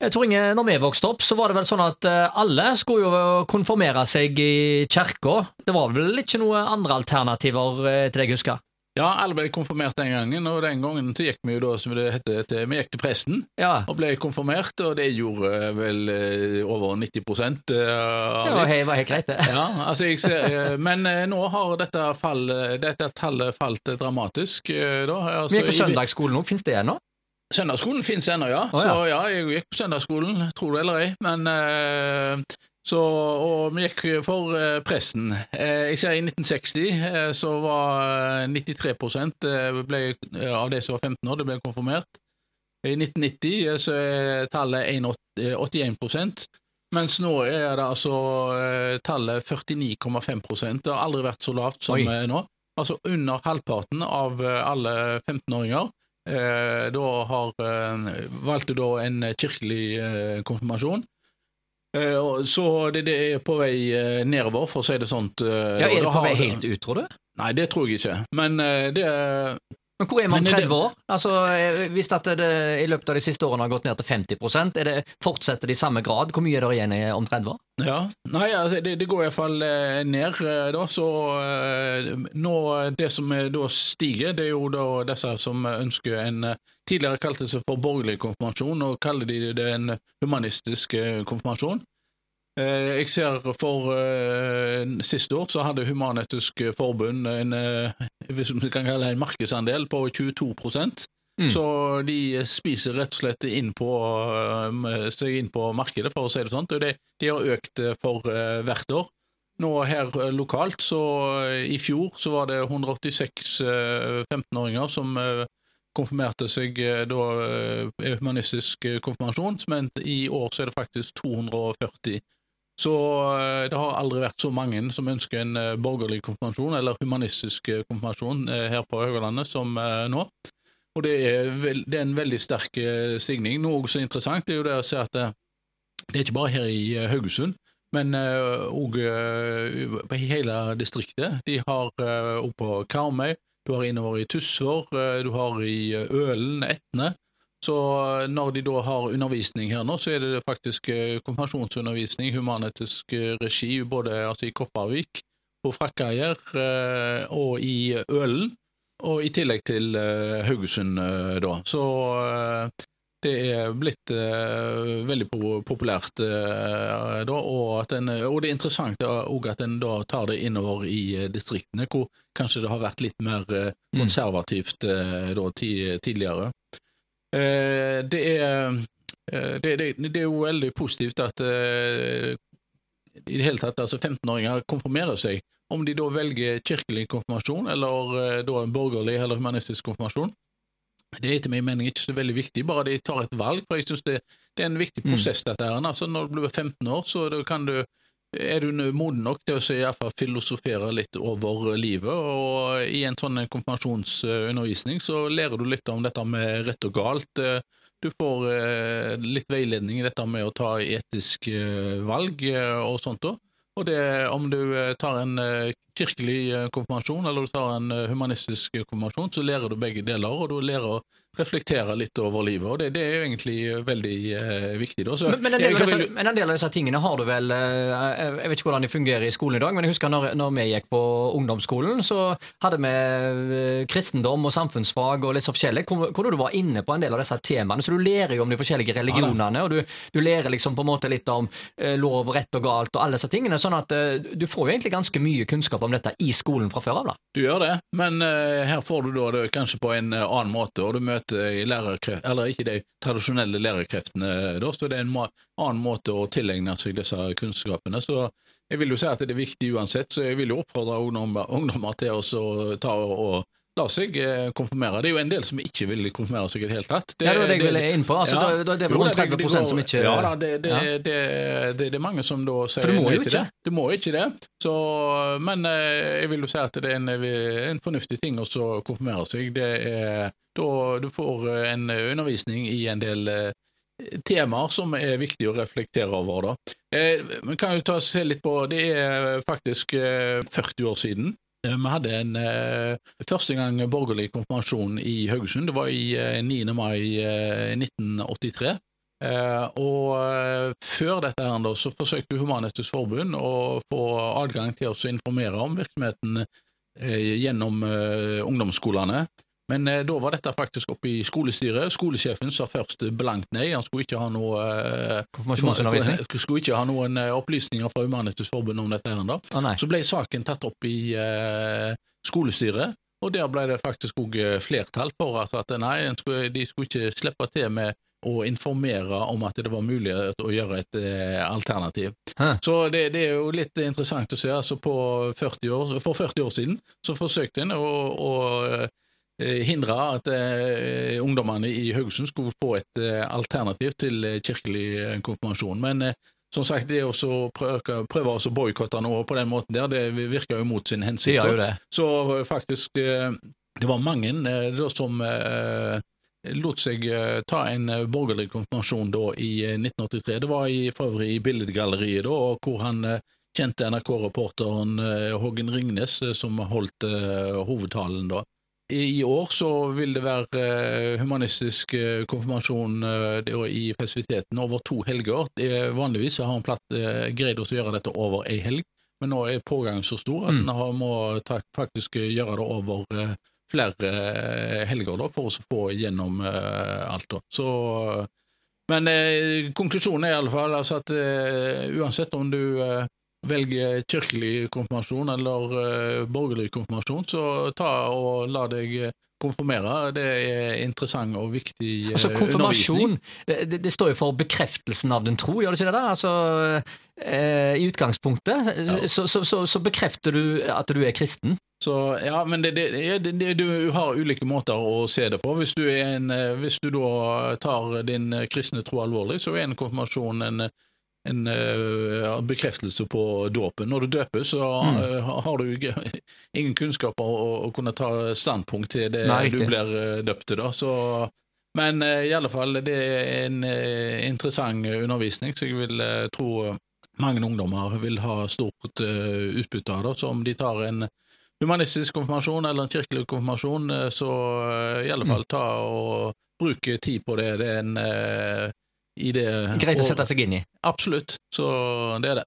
Jeg tror Inge, når vi vokste opp, så var det vel sånn at eh, alle skulle jo konfirmere seg i kirka. Det var vel ikke noen andre alternativer, eh, til det jeg husker? Ja, alle ble konfirmert den gangen, og den gangen så gikk vi jo da, som det heter, til, vi gikk til presten Ja, og ble konfirmert, og det gjorde eh, vel over 90 prosent Ja, det var helt, greit, det. Ja, altså jeg ser, men nå har dette, fall, dette tallet falt dramatisk. Da. Altså, Vi gikk på søndagsskolen nå, finnes det ennå? Søndagsskolen finnes ennå, ja. Oh, ja. Så ja, jeg gikk på søndagsskolen, tror det eller ei. Men eh, så, Og vi gikk for eh, presten. Eh, jeg ser I 1960 eh, så var eh, 93 eh, ble, eh, av de som var 15 år, det ble konfirmert. I 1990 eh, så er tallet 81 81 mens nå er det altså tallet 49,5% Det har aldri vært så lavt som Oi. nå. Altså under halvparten av alle 15-åringer eh, da har eh, valgte da en kirkelig eh, konfirmasjon. Eh, så det, det er på vei eh, nedover, for å si det sånt. eh, Ja, er det på vei helt ut, tror du? Nei, det tror jeg ikke. Men eh, det Men hvor er man om Men er det- 30 år? Altså, eh, Hvis at det i løpet av de siste årene har gått ned til 50% er det, fortsetter det i samme grad? Hvor mye er det igjen om 30 år? Ja, nei, altså, det, det går iallfall eh, ned, eh, da, så nå Det som da stiger, det er jo da disse som ønsker en Tidligere kalte det seg for borgerlig konfirmasjon, og kaller de det en humanistisk konfirmasjon. Eh, Jeg ser for uh, siste år så hadde Human-Etisk Forbund en, uh, hvis vi kan kalle det en markedsandel på 22 Mm. Så de spiser rett og slett inn på, uh, seg inn på markedet, for å si det sånn. Og det, de har økt eh, for uh, hvert år. Nå her eh, lokalt, så eh, i fjor så var det 186 eh, 15-åringer som eh, konfirmerte seg eh, da eh, humanistisk eh, konfirmasjon, men i år så er det faktisk 240. Så eh, det har aldri vært så mange som ønsker en eh, borgerlig konfirmasjon, eller humanistisk eh, konfirmasjon, her på Haugalandet som nå. Og det er, det er en veldig sterk stigning. Noe som er interessant, er jo det å se at det, er ikke bare her i Haugesund, men òg på hele distriktet. De har òg på Karmøy, du har innover i Tysvær, du har i Ølen, Etne. Så når de da har undervisning her nå, så er det faktisk eh, konfirmasjonsundervisning, humanetisk eh, regi, både altså, i Kopervik, på Frakkeier eh, og i Ølen. Og i tillegg til eh, Haugesund, eh, da. Så eh, det er blitt eh, veldig populært eh, da, og, en, og det er interessant òg at en da tar det innover i eh, distriktene, hvor kanskje det har vært litt mer eh, Mm. konservativt eh, da, tidligere. Eh, det er eh, det, det, det er jo veldig positivt at uh, i det hele tatt altså 15-åringer konfirmerer seg. Om de da velger kirkelig konfirmasjon eller uh, da en borgerlig eller humanistisk konfirmasjon, det er etter min mening ikke så veldig viktig, bare de tar et valg. for jeg synes det, det er en viktig Mm. prosess, dette her. Altså, når du blir 15 år, så kan du er du moden nok til å i filosofere litt over livet, og i en sånn konfirmasjonsundervisning så lærer du litt om dette med rett og galt. Du får eh, litt veiledning i dette med å ta etiske eh, valg eh, og sånt òg. Og det, om du tar en kirkelig konfirmasjon eller du tar en humanistisk konfirmasjon, så lærer du begge deler, og du lærer reflektere litt over livet. Og det, det er jo egentlig veldig eh, viktig. Da. Så Men, men, en del disse, men en del av disse tingene har du vel eh, Jeg vet ikke hvordan de fungerer i skolen i dag, men jeg husker når, når vi gikk på ungdomsskolen, så hadde vi eh, kristendom og samfunnsfag og litt så forskjellig, hvor, hvor du var inne på en del av disse temaene. Så du lærer jo om de forskjellige religionene, og du, du lærer liksom på en måte litt om eh, lov og rett og galt og alle disse tingene. Sånn at eh, du får jo egentlig ganske mye kunnskap om dette i skolen fra før av, da. Du gjør det, men eh, her får du da det kanskje på en annen måte, og du møter lærerkreft, eller ikke de tradisjonelle lærerkreftene, da, så det er en annen måte å tilegne seg disse kunnskapene. Så jeg vil jo si at det er viktig uansett, så jeg vil jo oppfordre ungdommer, ungdommer til å ta og la seg eh, konfirmere. Det er jo en del som ikke vil konfirmere seg i det hele tatt. ja, det var det jeg ville inn på. Altså, Ja. da, da, det er vel rundt 30 det går- som ikke Ja da, det, det, Ja. det, det, det er mange som da sier For det må jo ikke. det. Det må ikke det. Så, men eh, jeg vil jo si at det er en, en fornuftig ting å konfirmere seg. Det er da du får eh, en undervisning i en del eh, temaer som er viktig å reflektere over. da. Eh, kan jo ta og se litt på Det er faktisk eh, 40 år siden. Eh, Vi hadde en eh, første gang borgerlig konfirmasjon i Haugesund. Det var i eh, 9. mai eh, 1983. Eh, og eh, før dette her da, så forsøkte Human-Etisk Forbund å få adgang til å informere om virksomheten gjennom ungdomsskolene. Men eh, da var dette faktisk oppe i skolestyret. Skolesjefen sa først blankt nei. Han skulle ikke ha noe eh, Konfirmasjonsundervisning? Skulle ikke ha noen eh, opplysninger fra Human-Etisk Forbund om dette. her da. Ah. Så ble saken tatt opp i eh, skolestyret, og der ble det faktisk òg flertall for at, at nei, skulle, de skulle ikke slippe til med å informere om at det var mulig å gjøre et eh, alternativ. Hæ. Så det, det er jo litt interessant å se. altså på 40 år, For 40 år siden så forsøkte en å, å eh, hindre at eh, ungdommene i Haugesund skulle få et eh, alternativ til eh, kirkelig eh, konfirmasjon. Men eh, som sagt, det å prøve, prøve å boikotte noe på den måten der, det virker jo mot sin hensikt. Ja, det. Så eh, faktisk, eh, det var mange eh, da som eh, lot seg eh, ta en eh, borgerlig konfirmasjon da i eh, 1983. Det var i, for øvrig i Billedgalleriet, da, hvor han eh, kjente NRK-reporteren eh, Hågen Ringnes eh, som holdt eh, hovedtalen da. I år så vil det være eh, humanistisk eh, konfirmasjon eh, i festiviteten over to helger. Er, vanligvis har en platt, greid å gjøre dette over ei helg, men nå er pågangen så stor at Mm. en har- må faktisk gjøre det over flere helger da, for å få igjennom eh, alt. Da. Så, men eh, konklusjonen er i alle fall altså at eh, uansett om du eh, velger kirkelig konfirmasjon eller uh, borgerlig konfirmasjon, så ta og la deg eh, konfirmere. Det er interessant og viktig uh, Altså. Konfirmasjon, det, det, står jo for bekreftelsen av den tro, gjør det ikke det? der? Altså, uh, I utgangspunktet så, så, så, så bekrefter du at du er kristen. Så, ja, men det, det, du har ulike måter å se det på. Hvis du, en, hvis du da tar din kristne tro alvorlig, så er en konfirmasjon en, en uh, bekreftelse på dåpen. Når du døper, så Mm. uh, har du ingen kunnskaper å, å kunne ta standpunkt til det Nei, du blir uh, døpt til. Da. Så, men i alle fall, det er en interessant undervisning, så jeg vil tro mange ungdommer vil ha stort utbytte av det. Så om de tar en humanistisk konfirmasjon eller en kirkelig konfirmasjon, så i alle Mm. fall ta og bruke tid på det. Det er en eh, det Greit å sette seg inn i. Absolutt, så det er det.